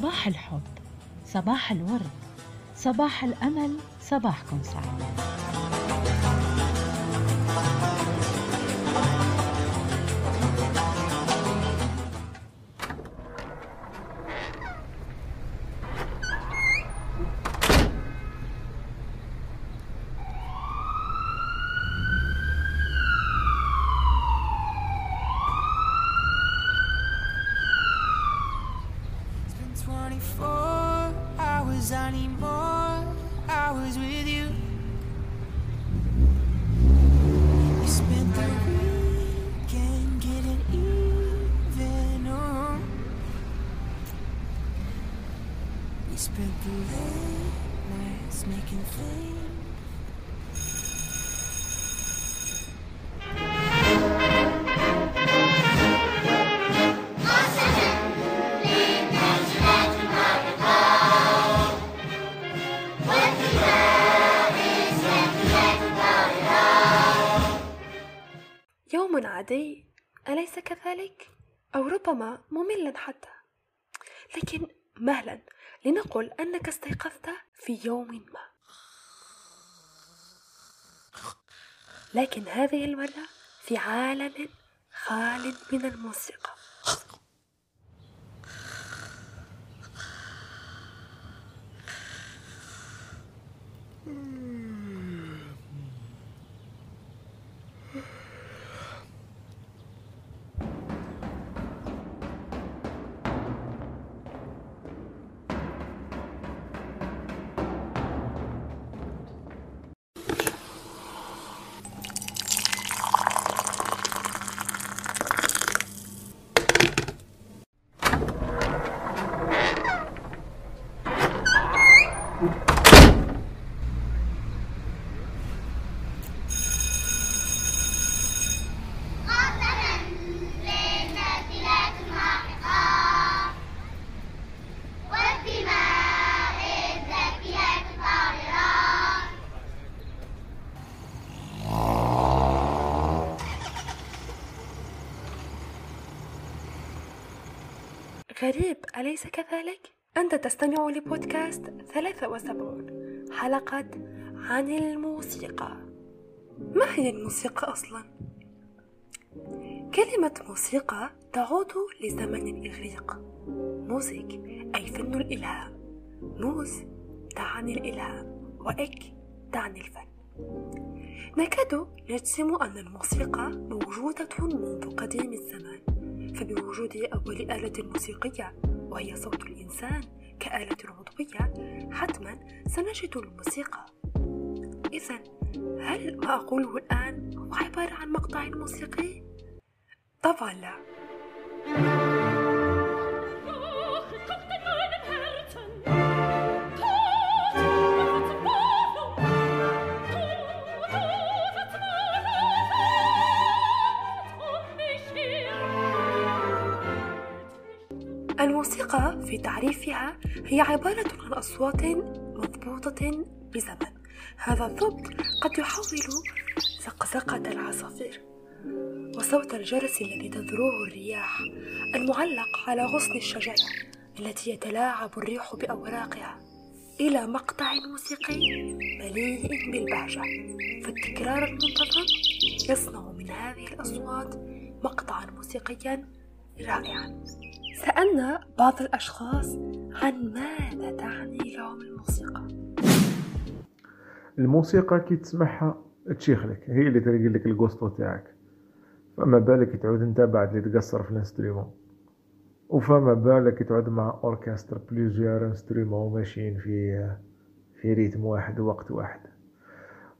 صباح الحب صباح الورد صباح الأمل صباحكم سعيد. يوم عادي. أليس كذلك؟ أو ربما مملا حتى. لكن مهلا لنقل أنك استيقظت في يوم ما. لكن هذه المرة في عالم خال من الموسيقى. غريب أليس كذلك؟ أنت تستمع لبودكاست 73 حلقة عن الموسيقى. ما هي الموسيقى أصلا؟ كلمة موسيقى تعود لزمن الإغريق. موسيك أي فن الإلهام. موس تعني الإلهام وإك تعني الفن. نكاد نجزم أن الموسيقى موجودة منذ قديم الزمان. فبوجود أول آلة موسيقية وهي صوت الإنسان كآلة عضوية حتما سنجد الموسيقى إذا هل ما أقوله الآن هو عبارة عن مقطع موسيقي؟ طبعا لا الموسيقى في تعريفها هي عبارة عن أصوات مضبوطة بزمن. هذا الضبط قد يحول زقزقة العصافير وصوت الجرس الذي تذروه الرياح المعلق على غصن الشجرة التي يتلاعب الريح بأوراقها إلى مقطع موسيقي مليء بالبهجة. فالتكرار المنتظم يصنع من هذه الأصوات مقطعا موسيقيا رائعا. سألنا بعض الأشخاص عن ماذا تعني لهم الموسيقى. الموسيقى كي تسمعها تشيخ لك هي اللي تلقي لك القسطو تاعك. فما بالك تعود انت بعد اللي تقصر في ال instrument. وفما بالك تعود مع orchestre plusieurs instruments ماشيين في في rythme واحد ووقت واحد.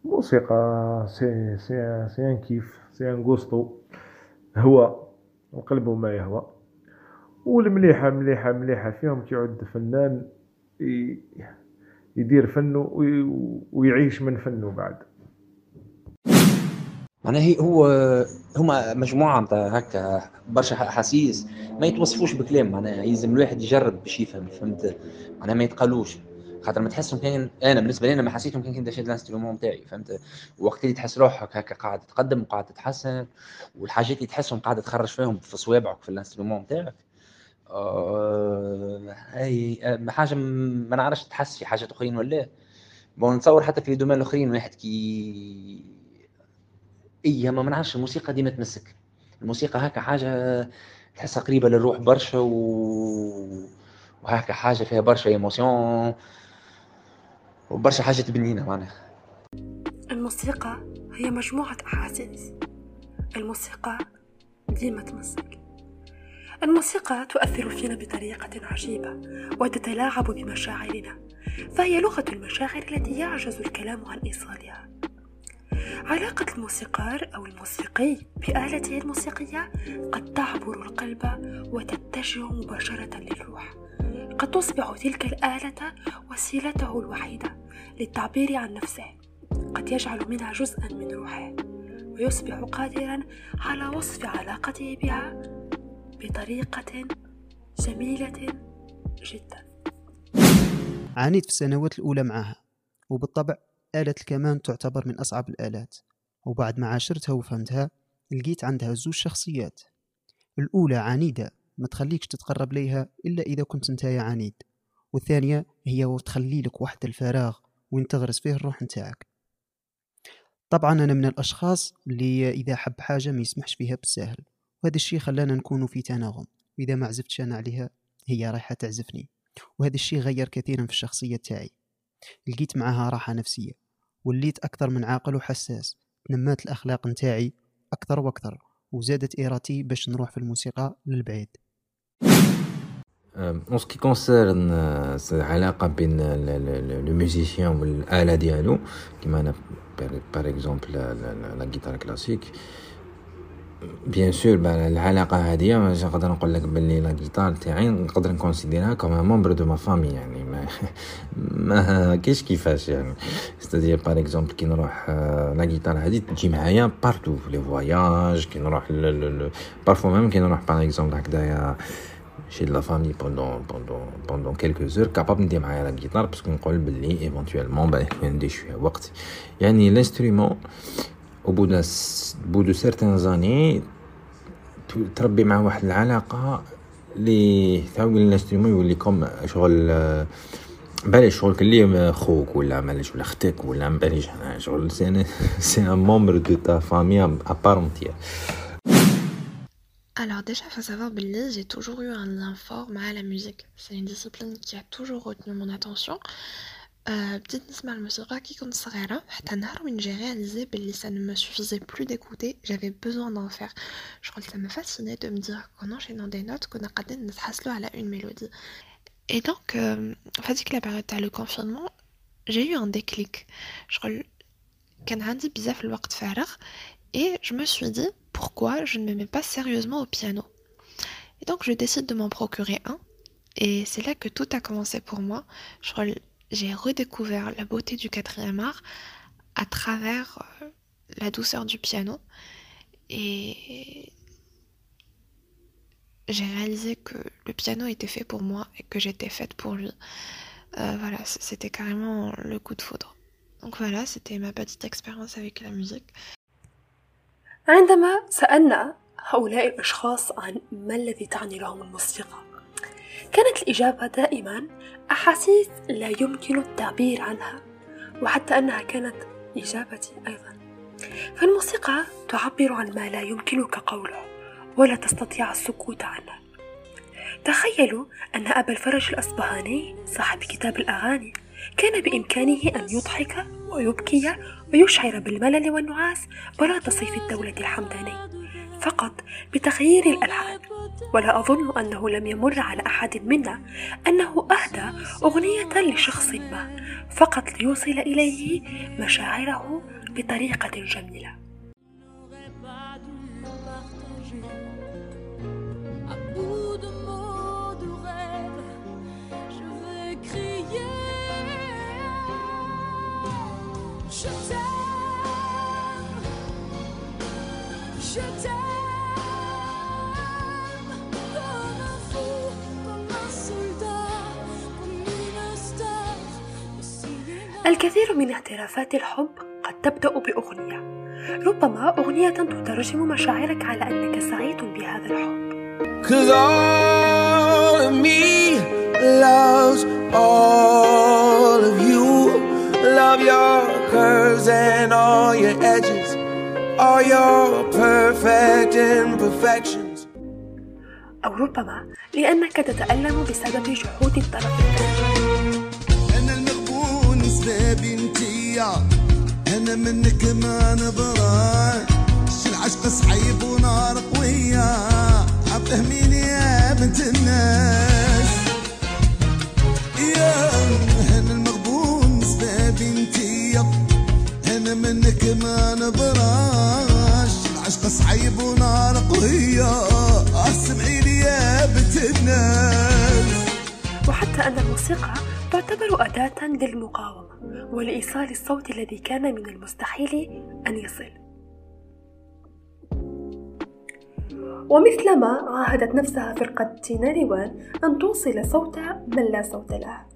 موسيقى c'est c'est c'est un kif c'est un هو القلب ما يهوى. والمليحة مليحة مليحة. فيهم كيعود فنان يدير فنه وي- ويعيش من فنه بعد. معناها هي هو هما مجموعة نتاع هكا برشا أحاسيس ما يتوصفوش بكلام معناها. يلزم الواحد يجرب باش يفهم فهمت؟ معناها ما يتقالوش. خاطر ما تحسهم كان أنا بالنسبة لي أنا ما حسيتهم كان كنت شاد ال instrument تاعي فهمت؟ وقت اللي تحس روحك هكا قاعد تتقدم وقاعد تتحسن والحاجات اللي تحسهم قاعد تخرج فيهم في صوابعك في ال instrument تاعك آه، آه، حاجة ما نعرفش تحس في حاجات اخرين ولا لا bon نتصور حتى في domaine الاخرين واحد كي إي ما نعرفش الموسيقى ديما تمسك. الموسيقى هكا حاجة تحسها قريبة للروح برشا و... وهكا حاجة فيها برشا إيموسيون وبرشا حاجات بنينه معناها. الموسيقى هي مجموعة أحاسيس. الموسيقى ديما تمسك. الموسيقى تؤثر فينا بطريقة عجيبة وتتلاعب بمشاعرنا فهي لغة المشاعر التي يعجز الكلام عن إيصالها. علاقة الموسيقار أو الموسيقي بآلته الموسيقية قد تعبر القلب وتتجه مباشرة للروح. قد تصبح تلك الآلة وسيلته الوحيدة للتعبير عن نفسه. قد يجعل منها جزءا من روحه ويصبح قادرا على وصف علاقته بها بطريقة جميلة جدا. عانيت في السنوات الأولى معها وبالطبع آلة الكمان تعتبر من أصعب الآلات وبعد ما عاشرتها وفهمتها لقيت عندها زوج شخصيات. الأولى عنيدة ما تخليكش تتقرب ليها إلا إذا كنت نتايا عنيد والثانية هي تخلي لك واحد الفراغ وين تغرس فيه الروح نتاعك. طبعا أنا من الأشخاص اللي إذا حب حاجة ما يسمحش فيها بالساهل وهذا الشيء خلانا نكون في تناغم. وإذا ما عزفتش أنا عليها هي رايحة تعزفني. وهذا الشيء غير كثيرا في الشخصية تاعي. لقيت معها راحة نفسية. وليت أكثر من عاقل وحساس. نمات الأخلاق نتاعي أكثر وأكثر. وزادت إرادتي باش نروح في الموسيقى للبعيد. Ce qui concerne العلاقة بين le musicien والآلة ديالو كيما أنا par exemple la guitare classique bien sûr العلاقة هادية نقدر نقول لك بلي la guitare تاعي نقدر ن considérer ها comme membre de ma famille يعني ما ما كاينش كيفاش يعني c'est-à-dire par exemple كي نروح la guitare هادي تجي معايا partout في les voyages كي نروح parfois même كي نروح par exemple هكذايا chez la famille pendant, pendant, pendant quelques heures capable ندير معايا la guitare parce que نقول بلي éventuellement بعد ندير شوية وقت يعني l'instrument au bout bout de certaines années تربي مع واحد العلاقة لي ثاو قلنا l'instrument يولي comme شغل بالي شغل كلي خوك ولا مالش ولا أختك ولا مبانيش شغل c'est un c'est un membre de ta famille à part entière Alors déjà, il faut savoir que j'ai toujours eu un lien fort à la musique. C'est une discipline qui a toujours retenu mon attention. Euh, بديت نسمع الموسيقى كي كنت صغيرة حتى j'ai réalisé باللي ça ne me suffisait plus d'écouter, j'avais besoin d'en faire. شغل ça me fascinait de me dire qu'en enchaînant des notes qu'on كنا قادرين نتحصلوا على une mélodie. Et donc, euh, فهذيك la période تاع le confinement, j'ai eu un déclic. شغل كان عندي بزاف الوقت فارغ et je me suis dit pourquoi je ne me mets pas sérieusement au piano? Et donc je décide de m'en procurer un. Et c'est là que tout a commencé pour moi. Je j'ai redécouvert la beauté du quatrième art à travers euh, la douceur du piano et j'ai réalisé que le piano était fait pour moi et que j'étais faite pour lui. Euh, voilà, c'était carrément le coup de foudre. Donc voilà, c'était ma petite expérience avec la musique. كانت الإجابة دائما أحاسيس لا يمكن التعبير عنها وحتى أنها كانت إجابتي أيضا. فالموسيقى تعبر عن ما لا يمكنك قوله ولا تستطيع السكوت عنه. تخيلوا أن أبا الفرج الأصبهاني صاحب كتاب الأغاني كان بإمكانه أن يضحك ويبكي ويشعر بالملل والنعاس بلاط صيف الدولة الحمداني. فقط بتغيير الألحان. ولا أظن أنه لم يمر على أحد منا أنه أهدى أغنية لشخص ما فقط ليوصل إليه مشاعره بطريقة جميلة. الكثير من اعترافات الحب قد تبدأ بأغنية ربما أغنية تترجم مشاعرك على أنك سعيد بهذا الحب Cause all of me loves all of you. Love your curves and all your edges, all your perfect imperfections. أو ربما لأنك تتألم بسبب جحود الطرف الثاني انتيا أنا منك ما شي العشق صعيب ونار قوية. فهميني يا بنت الناس. يا أنا المغبون سبابي انتيا أنا منك ما نبراش العشق صعيب ونار قوية. أسمعيني يا بنت الناس. وحتى أن الموسيقى تعتبر أداة للمقاومة. ولإيصال الصوت الذي كان من المستحيل أن يصل. ومثلما عاهدت نفسها فرقة تيناريوان أن توصل صوت من لا صوت له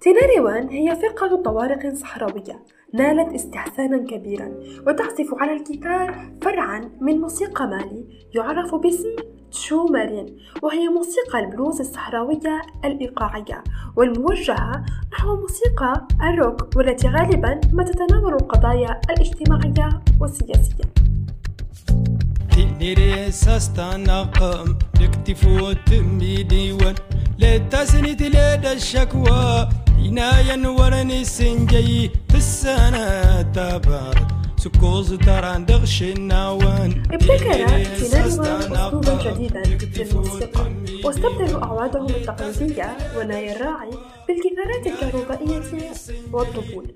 تيناريوان هي فرقة طوارق صحراوية نالت استحسانا كبيرا وتعزف على الجيتار فرعا من موسيقى مالي يعرف باسم تشو مارين وهي موسيقى البلوز الصحراوية الإيقاعية والموجهة نحو موسيقى الروك والتي غالبا ما تتناول القضايا الاجتماعية والسياسية. تنيري ساستنقم لكتفو تمي ديوان لتسني تلاد الشكوى. عناية ورني سنجي في السنة تبارد سكوز تران دغش النوان ابتكر تيناريوان أسلوبا جديدا في الموسيقى واستبدلوا أعوادهم التقليدية وناي الراعي بالجيتارات الكهربائية والطبول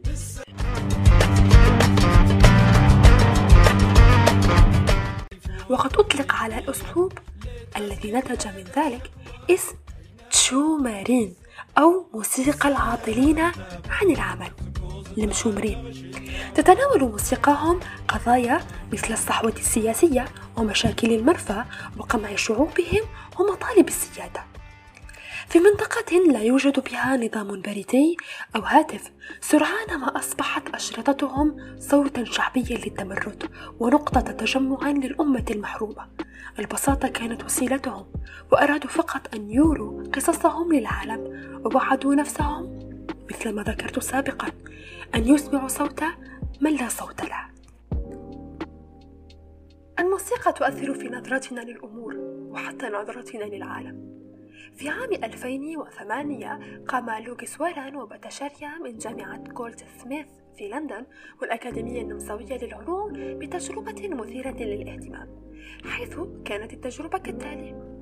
وقد أطلق على الأسلوب الذي نتج من ذلك اسم تشو مارين أو موسيقى العاطلين عن العمل المشومرين تتناول موسيقاهم قضايا مثل الصحوة السياسية ومشاكل المرفأ وقمع شعوبهم ومطالب السيادة. في منطقة لا يوجد بها نظام بريدي أو هاتف سرعان ما أصبحت أشرطتهم صوتا شعبيا للتمرد ونقطة تجمع للأمة المحرومة البساطة كانت وسيلتهم وأرادوا فقط أن يوروا قصصهم للعالم ووعدوا نفسهم مثل ما ذكرت سابقا أن يسمعوا صوت من لا صوت له. الموسيقى تؤثر في نظرتنا للأمور وحتى نظرتنا للعالم. في عام 2008 قام لوكيس واران وباتشاريا من جامعة جولد سميث في لندن والأكاديمية النمساوية للعلوم بتجربة مثيرة للاهتمام حيث كانت التجربة كالتالي.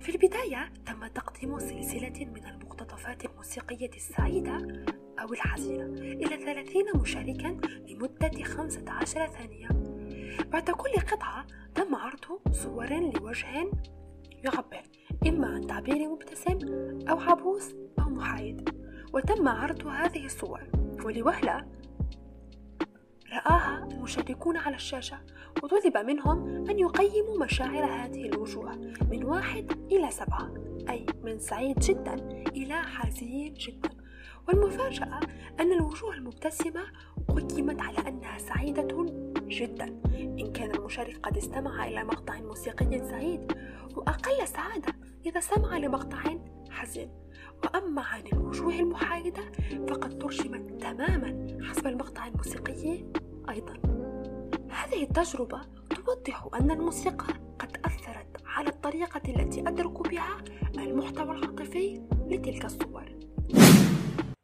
في البداية تم تقديم سلسلة من المقتطفات الموسيقية السعيدة أو الحزينة إلى 30 مشاركا لمدة 15 ثانية. بعد كل قطعة تم عرض صور لوجه يعبر إما عن تعبير مبتسم أو عبوس أو محايد وتم عرض هذه الصور. ولوهلة رآها المشاركون على الشاشة وطلب منهم أن يقيموا مشاعر هذه الوجوه من واحد إلى سبعة أي من سعيد جدا إلى حزين جدا. والمفاجأة أن الوجوه المبتسمة قيمت على أنها سعيدة جدا. إن كان المشارك قد استمع إلى مقطع موسيقي سعيد وأقل سعادة إذا سمع لمقطع حزين. وأما عن الوجوه المحايدة فقد ترجمت تماما حسب المقطع الموسيقي أيضا. هذه التجربة توضح أن الموسيقى قد أثرت على الطريقة التي أدرك بها المحتوى العاطفي لتلك الصور.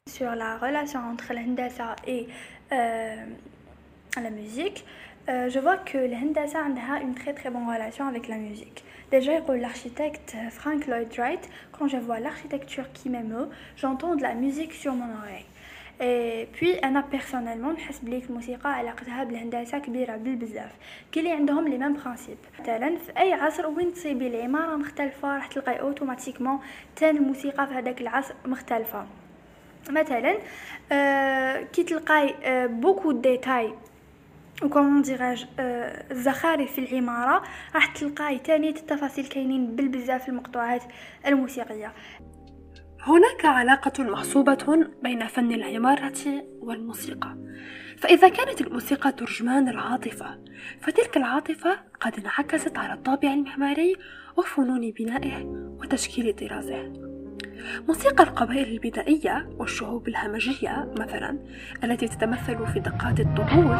Sur la relation entre l'hendasa et euh, la musique, euh, je vois que l'hendasa a une très très bonne relation avec la musique. Déjà, l'architecte Frank Lloyd Wright, quand je vois l'architecture qui m'émeut, j'entends de la musique sur mon oreille. Et puis أنا personnellement نحس بلي الموسيقى علاقتها بالهندسه كبيره بالبزاف كي اللي عندهم les mêmes principes مثلا في اي عصر وين تصيبي العماره مختلفه راح تلقاي automatiquement تان الموسيقى في هذاك العصر مختلفه مثلا آه كي تلقاي آه beaucoup détails و comme on dirait الزخارف في العمارة راح تلقاي تاني التفاصيل كاينين بالبزاف في المقطوعات الموسيقية. هناك علاقة محسوبة بين فن العمارة والموسيقى. فإذا كانت الموسيقى ترجمان العاطفة فتلك العاطفة قد انعكست على الطابع المعماري وفنون بنائه وتشكيل طرازه. موسيقى القبائل البدائية والشعوب الهمجية مثلا التي تتمثل في دقات الطبول.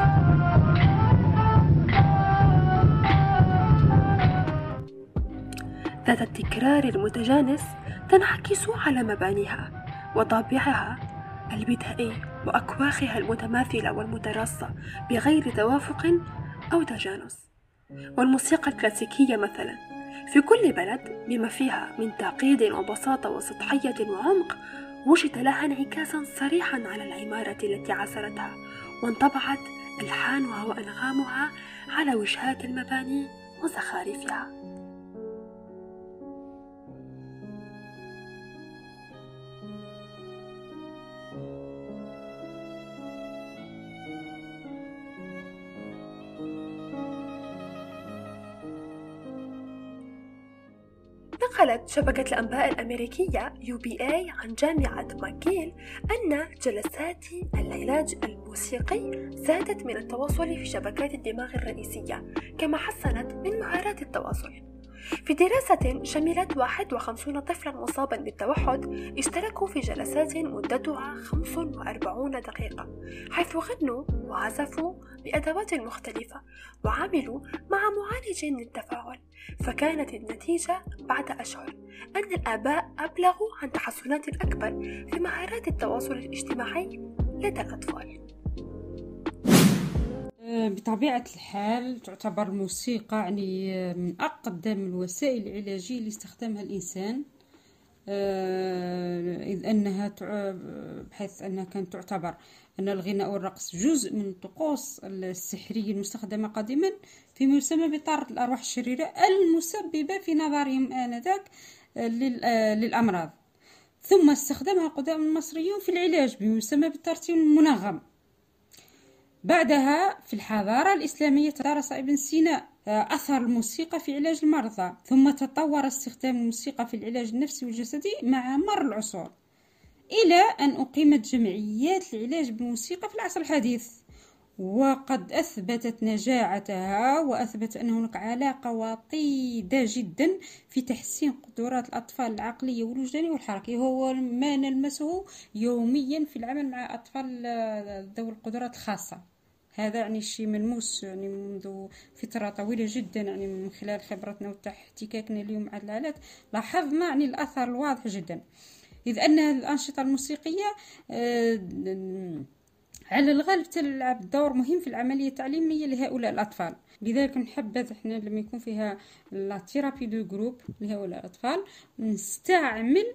ذات التكرار المتجانس تنعكس على مبانيها وطابعها البدائي وأكواخها المتماثلة والمتراصة بغير توافق أو تجانس. والموسيقى الكلاسيكية مثلا في كل بلد بما فيها من تعقيد وبساطة وسطحية وعمق وجد لها انعكاسا صريحا على العمارة التي عاصرتها وانطبعت ألحانها وأنغامها على وجهات المباني وزخارفها. نقلت شبكة الأنباء الأمريكية UBA عن جامعة ماكيل أن جلسات العلاج الموسيقي زادت من التواصل في شبكات الدماغ الرئيسية كما حسنت من مهارات التواصل. في دراسة شملت 51 طفلا مصابا بالتوحد اشتركوا في جلسات مدتها 45 دقيقة حيث غنوا وعزفوا بأدوات مختلفة وعملوا مع معالج للتفاعل فكانت النتيجة بعد أشهر أن الآباء أبلغوا عن تحسنات أكبر في مهارات التواصل الاجتماعي لدى الأطفال. بطبيعة الحال تعتبر الموسيقى يعني من أقدم الوسائل العلاجية اللي استخدمها الإنسان. إذ أنها بحيث أنها كانت تعتبر أن الغناء والرقص جزء من الطقوس السحرية المستخدمة قديما فيما يسمى بطاردة الأرواح الشريرة المسببة في نظرهم آنذاك للأمراض. ثم استخدمها قدام المصريون في العلاج بما يسمى بالترتيب المنغم. بعدها في الحضارة الإسلامية درس ابن سينا آه، أثر الموسيقى في علاج المرضى ثم تطور استخدام الموسيقى في العلاج النفسي والجسدي مع مر العصور إلى أن أقيمت جمعيات العلاج بالموسيقى في العصر الحديث. وقد أثبتت نجاعتها وأثبت أن هناك علاقة وطيدة جدا في تحسين قدرات الأطفال العقلية والوجدانية والحركية. هو ما نلمسه يوميا في العمل مع أطفال آه، ذوي القدرات الخاصة. هذا يعني شيء ملموس يعني منذ فترة طويلة جدا يعني من خلال خبرتنا واحتكاكنا اليوم مع الآلات لاحظنا يعني الأثر الواضح جدا. إذ أن الأنشطة الموسيقية آه، على الغالب تلعب دور مهم في العملية التعليمية لهؤلاء الأطفال. لذلك نحبذ إحنا لما يكون فيها la thérapie de groupe لهؤلاء الأطفال نستعمل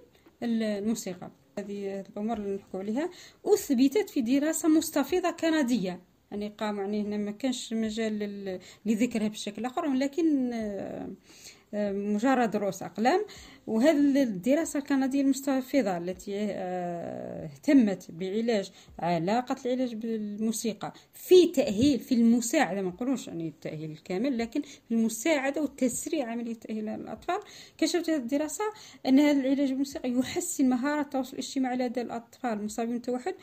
الموسيقى. هذه الأمور اللي نحكوا عليها. أثبتت في دراسة مستفيضة كندية. يعني قام يعني هنا ما كانش مجال لذكرها بشكل آخر ولكن آه، آه، مجرد رؤوس أقلام. وهذه الدراسة الكندية المستفيضة التي آه، اهتمت بعلاج علاقة العلاج بالموسيقى في تأهيل في المساعدة ما نقولوش يعني التأهيل الكامل لكن في المساعدة والتسريع عملية تأهيل الأطفال. كشفت هذه الدراسة أن هذا العلاج بالموسيقى يحسن مهارة التواصل الاجتماعي لدى الأطفال المصابين بالتوحد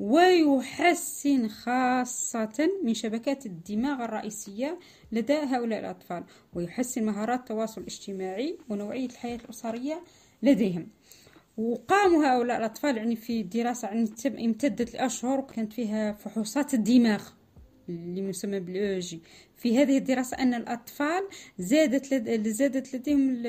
ويحسن خاصة من شبكات الدماغ الرئيسية لدى هؤلاء الأطفال ويحسن مهارات التواصل الاجتماعي ونوعية الحياة الأسرية لديهم. وقاموا هؤلاء الأطفال يعني في دراسة يعني امتدت لأشهر وكانت فيها فحوصات الدماغ اللي يسمى بالأوجي في هذه الدراسة أن الأطفال زادت لد... زادت لديهم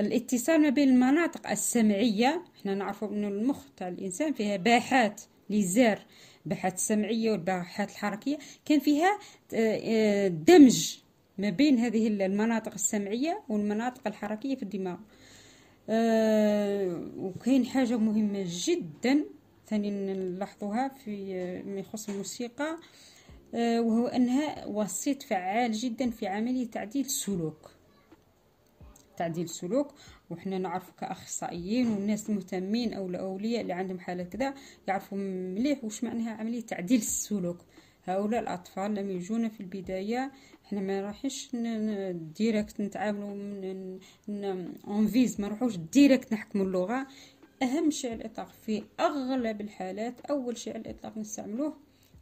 الاتصال ما بين المناطق السمعية إحنا نعرف أن المخ تاع الإنسان فيها باحات ليزار باحات السمعية والباحات الحركية كان فيها آه، آه، دمج ما بين هذه المناطق السمعية والمناطق الحركية في الدماغ. آه، وكاين حاجة مهمة جدا ثاني نلاحظوها في ما يخص الموسيقى وهو أنها وسيط فعال جدا في عملية تعديل السلوك. تعديل السلوك وحنا نعرف كأخصائيين والناس المهتمين أو الأولياء اللي عندهم حالات كذا يعرفوا مليح وش معناها عملية تعديل السلوك. هؤلاء الأطفال لم يجونا في البداية إحنا ما راحش directement نتعاملوا en phase ما نروحوش direct نحكموا اللغة. أهم شيء على الإطلاق في أغلب الحالات أول شيء على الإطلاق نستعملوه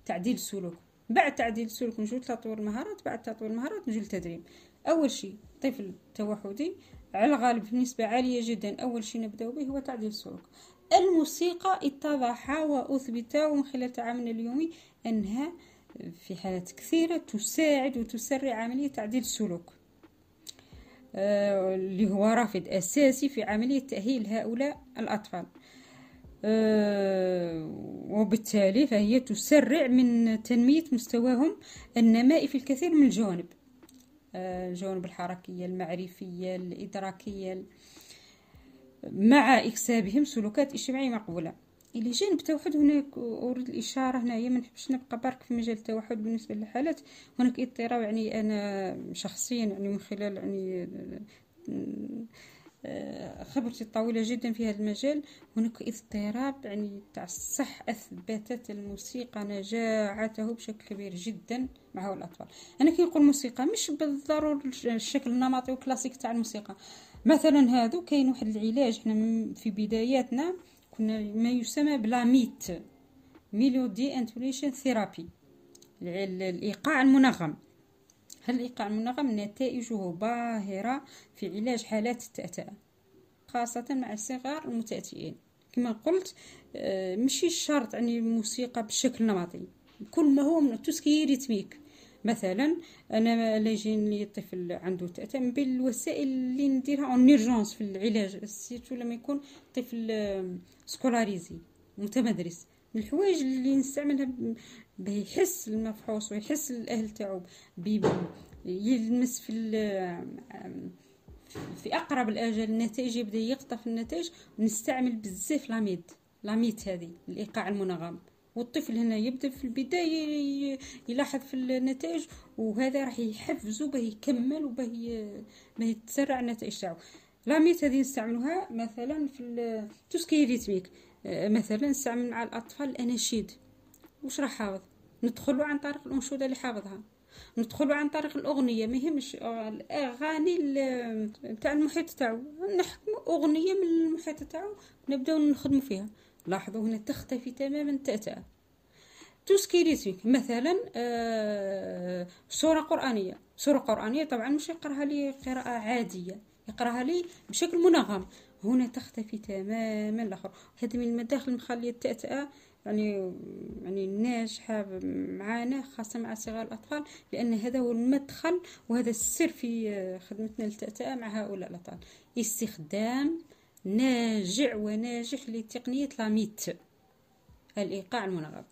تعديل السلوك. بعد تعديل السلوك نجول تطوير المهارات بعد تطوير المهارات نجول التدريب أول شيء طفل توحدي على الغالب بنسبة عالية جدا. أول شيء نبدأ به هو تعديل السلوك. الموسيقى اتضح وأثبت من خلال تعاملنا اليومي أنها في حالات كثيرة تساعد وتسرع عملية تعديل السلوك. آه، اللي هو رافد أساسي في عملية تأهيل هؤلاء الأطفال. آه، وبالتالي فهي تسرع من تنمية مستواهم النمائي في الكثير من الجوانب. الجوانب الحركية المعرفية الإدراكية مع إكسابهم سلوكات اجتماعية مقبولة. إلى جانب التوحد هناك أريد الإشارة هنايا ما نحبش نبقى برك في مجال التوحد بالنسبة للحالات. هناك اضطراب يعني أنا شخصيا يعني من خلال يعني آه، خبرتي الطويلة جدا في هذا المجال. هناك اضطراب يعني تاع الصح أثبتت الموسيقى نجاعته بشكل كبير جدا مع الأطفال. أنا كي نقول موسيقى مش بالضرورة الشكل النمطي والكلاسيك تاع الموسيقى. مثلا هذا كاين واحد العلاج إحنا في بداياتنا كنا ما يسمى ب la méthode melody intonation therapy الإيقاع المنغم. هل الإيقاع المنغم نتائجه باهرة في علاج حالات التأتأة؟ خاصة مع الصغار المتأتئين كما قلت آه، مشي شرط يعني الموسيقى بشكل نمطي. كل ما هو من tout ce qui rythmique. مثلا أنا لا يجيني طفل عنده تأتأة من بين الوسائل اللي نديرها en في العلاج surtout لما يكون طفل scolarisé متمدرس. من الحوايج اللي نستعملها بيحس المفحوص ويحس الأهل تاعو يلمس في في أقرب الأجل النتائج يبدأ يقطف النتائج ونستعمل بزاف la méth la méthode هذه الإيقاع المنغم. والطفل هنا يبدأ في البداية يلاحظ في النتائج وهذا راح يحفزه به يكمل وبه به تسرع النتائج تاعو. لاميت هذه نستعملوها مثلا في التسكي ريتميك. آه، مثلا نستعمل مع الأطفال الأناشيد. واش راح حافظ ندخلوا عن طريق الأنشودة اللي حافظها. ندخلوا عن طريق الأغنية ما يهمش الأغاني تاع المحيط تاعو. نحكموا أغنية من المحيط تاعو نبداو نخدموا فيها. لاحظوا هنا تختفي تماما التأتأة توسكيريتميك مثلا آه سورة قرآنية. سورة قرآنية طبعا مش يقرأها لي قراءة عادية يقرأها لي بشكل منغم. هنا تختفي تماما الآخر. هذا من المداخل المخلية التأتأة يعني يعني ناجحة معانا خاصة مع صغار الأطفال لأن هذا هو المدخل وهذا السر في خدمتنا للتأتأة مع هؤلاء الأطفال. استخدام ناجع وناجح لتقنية لاميت الإيقاع المنغم.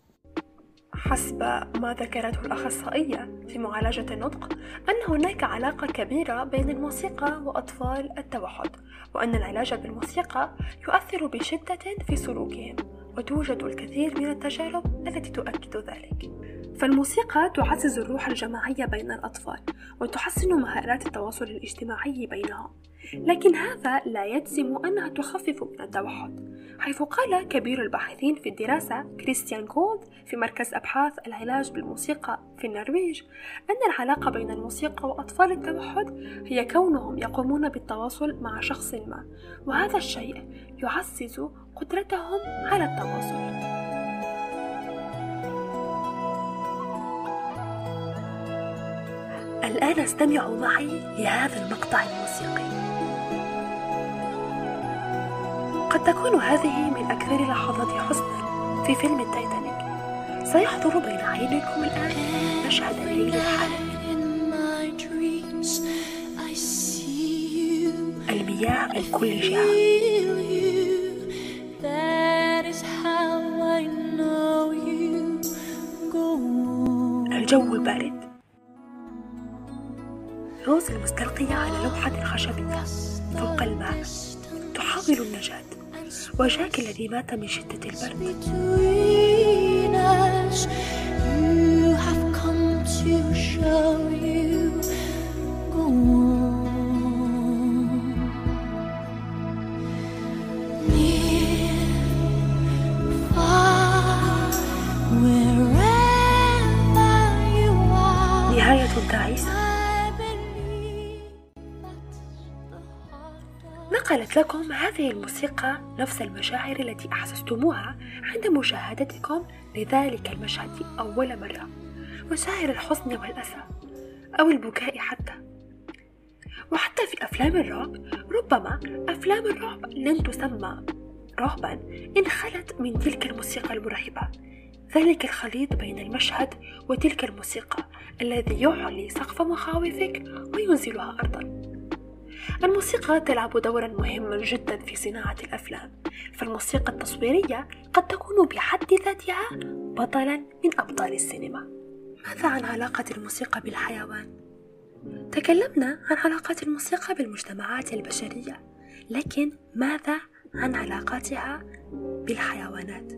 حسب ما ذكرته الأخصائية في معالجة النطق أن هناك علاقة كبيرة بين الموسيقى وأطفال التوحد وأن العلاج بالموسيقى يؤثر بشدة في سلوكهم. وتوجد الكثير من التجارب التي تؤكد ذلك. فالموسيقى تعزز الروح الجماعية بين الأطفال وتحسن مهارات التواصل الاجتماعي بينهم لكن هذا لا يجزم أنها تخفف من التوحد حيث قال كبير الباحثين في الدراسة كريستيان كولد في مركز أبحاث العلاج بالموسيقى في النرويج أن العلاقة بين الموسيقى وأطفال التوحد هي كونهم يقومون بالتواصل مع شخص ما وهذا الشيء يعزز قدرتهم على التواصل. الآن استمعوا معي لهذا المقطع الموسيقي. قد تكون هذه من أكثر لحظات حزنا في فيلم التايتانيك. سيحضر بين عينيكم الآن مشهد ليل الحالة المياه من كل جهة. الجو البارد روز المستلقية على لوحة خشبية فوق الماء تحاول النجاة وجاك الذي مات من شدة البرد You have come to show you. نقلت لكم هذه الموسيقى نفس المشاعر التي أحسستموها عند مشاهدتكم لذلك المشهد أول مرة مشاعر الحزن والأسى أو البكاء حتى. وحتى في أفلام الرعب ربما أفلام الرعب لن تسمى رعبا إن خلت من تلك الموسيقى المرعبة. ذلك الخليط بين المشهد وتلك الموسيقى الذي يعلي سقف مخاوفك وينزلها أرضا. الموسيقى تلعب دورا مهما جدا في صناعة الأفلام فالموسيقى التصويرية قد تكون بحد ذاتها بطلا من أبطال السينما ماذا عن علاقة الموسيقى بالحيوان؟ تكلمنا عن علاقات الموسيقى بالمجتمعات البشرية لكن ماذا عن علاقاتها بالحيوانات؟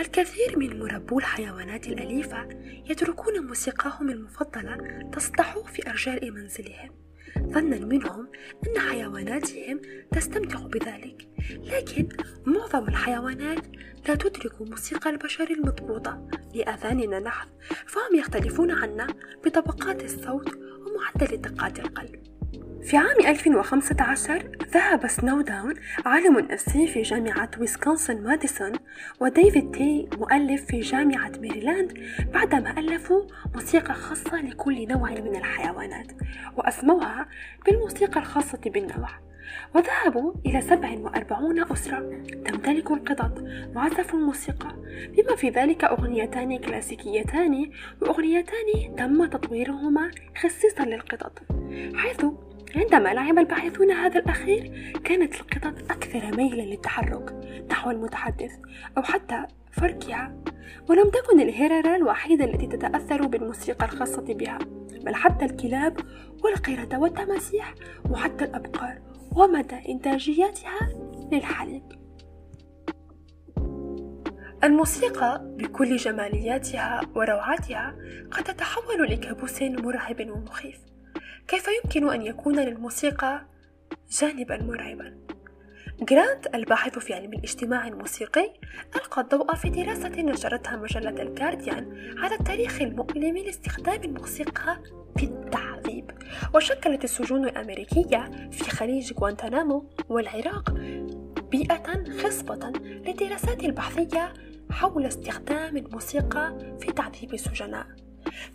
الكثير من مربو الحيوانات الأليفة يتركون موسيقاهم المفضلة تصدح في أرجاء منزلهم ظنا منهم أن حيواناتهم تستمتع بذلك. لكن معظم الحيوانات لا تدرك موسيقى البشر المضبوطة لأذاننا نحن فهم يختلفون عنا بطبقات الصوت ومعدل دقات القلب. في عام 2015 ذهب سنوداون عالم نفسي في جامعة ويسكونسن ماديسون وديفيد تي مؤلف في جامعة ميريلاند بعدما ألفوا موسيقى خاصة لكل نوع من الحيوانات وأسموها بالموسيقى الخاصة بالنوع. وذهبوا إلى 47 أسرة تمتلك القطط وعزفوا الموسيقى بما في ذلك أغنيتان كلاسيكيتان وأغنيتان تم تطويرهما خصيصا للقطط حيث عندما لعب الباحثون هذا الأخير كانت القطط أكثر ميلا للتحرك نحو المتحدث أو حتى فركها ولم تكن الهررة الوحيدة التي تتأثر بالموسيقى الخاصة بها بل حتى الكلاب والقردة والتماسيح وحتى الأبقار ومدى إنتاجيتها للحليب. الموسيقى بكل جمالياتها وروعاتها قد تتحول لكابوس مرعب ومخيف. كيف يمكن أن يكون للموسيقى جانبا مرعبا؟ جرانت الباحث في علم الاجتماع الموسيقي ألقى الضوء في دراسة نشرتها مجلة الجارديان على التاريخ المؤلم لاستخدام الموسيقى في التعذيب وشكلت السجون الأمريكية في خليج غوانتنامو والعراق بيئة خصبة للدراسات البحثية حول استخدام الموسيقى في تعذيب السجناء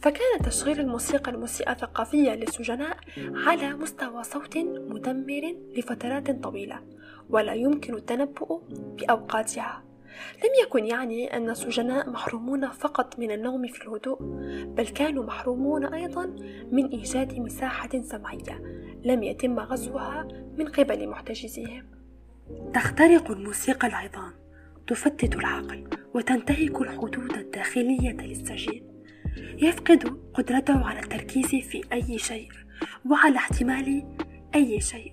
فكان تشغيل الموسيقى الموسيقى الثقافية للسجناء على مستوى صوت مدمر لفترات طويلة ولا يمكن التنبؤ بأوقاتها. لم يكن يعني أن السجناء محرومون فقط من النوم في الهدوء بل كانوا محرومون أيضا من إيجاد مساحة سمعية لم يتم غزوها من قبل محتجزيهم. تخترق الموسيقى العظام تفتت العقل وتنتهك الحدود الداخلية للسجين. يفقد قدرته على التركيز في أي شيء وعلى احتمال أي شيء.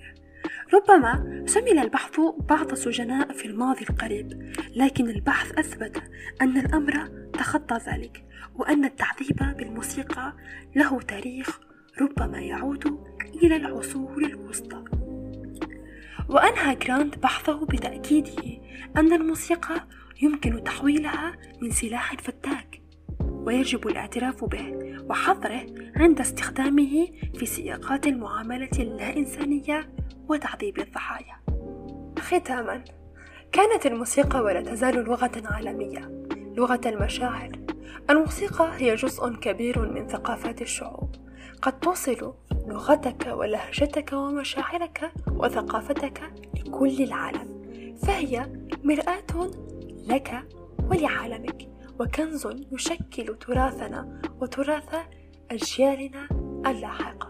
ربما شمل البحث بعض السجناء في الماضي القريب لكن البحث أثبت أن الأمر تخطى ذلك وأن التعذيب بالموسيقى له تاريخ ربما يعود إلى العصور الوسطى. وأنهى جراند بحثه بتأكيده أن الموسيقى يمكن تحويلها من سلاح فتاك ويجب الاعتراف به وحظره عند استخدامه في سياقات المعاملة اللا إنسانية وتعذيب الضحايا. ختاما كانت الموسيقى ولا تزال لغة عالمية، لغة المشاعر. الموسيقى هي جزء كبير من ثقافات الشعوب، قد توصل لغتك ولهجتك ومشاعرك وثقافتك لكل العالم، فهي مرآة لك ولعالمك. وكنز يشكل تراثنا وتراث أجيالنا اللاحقة.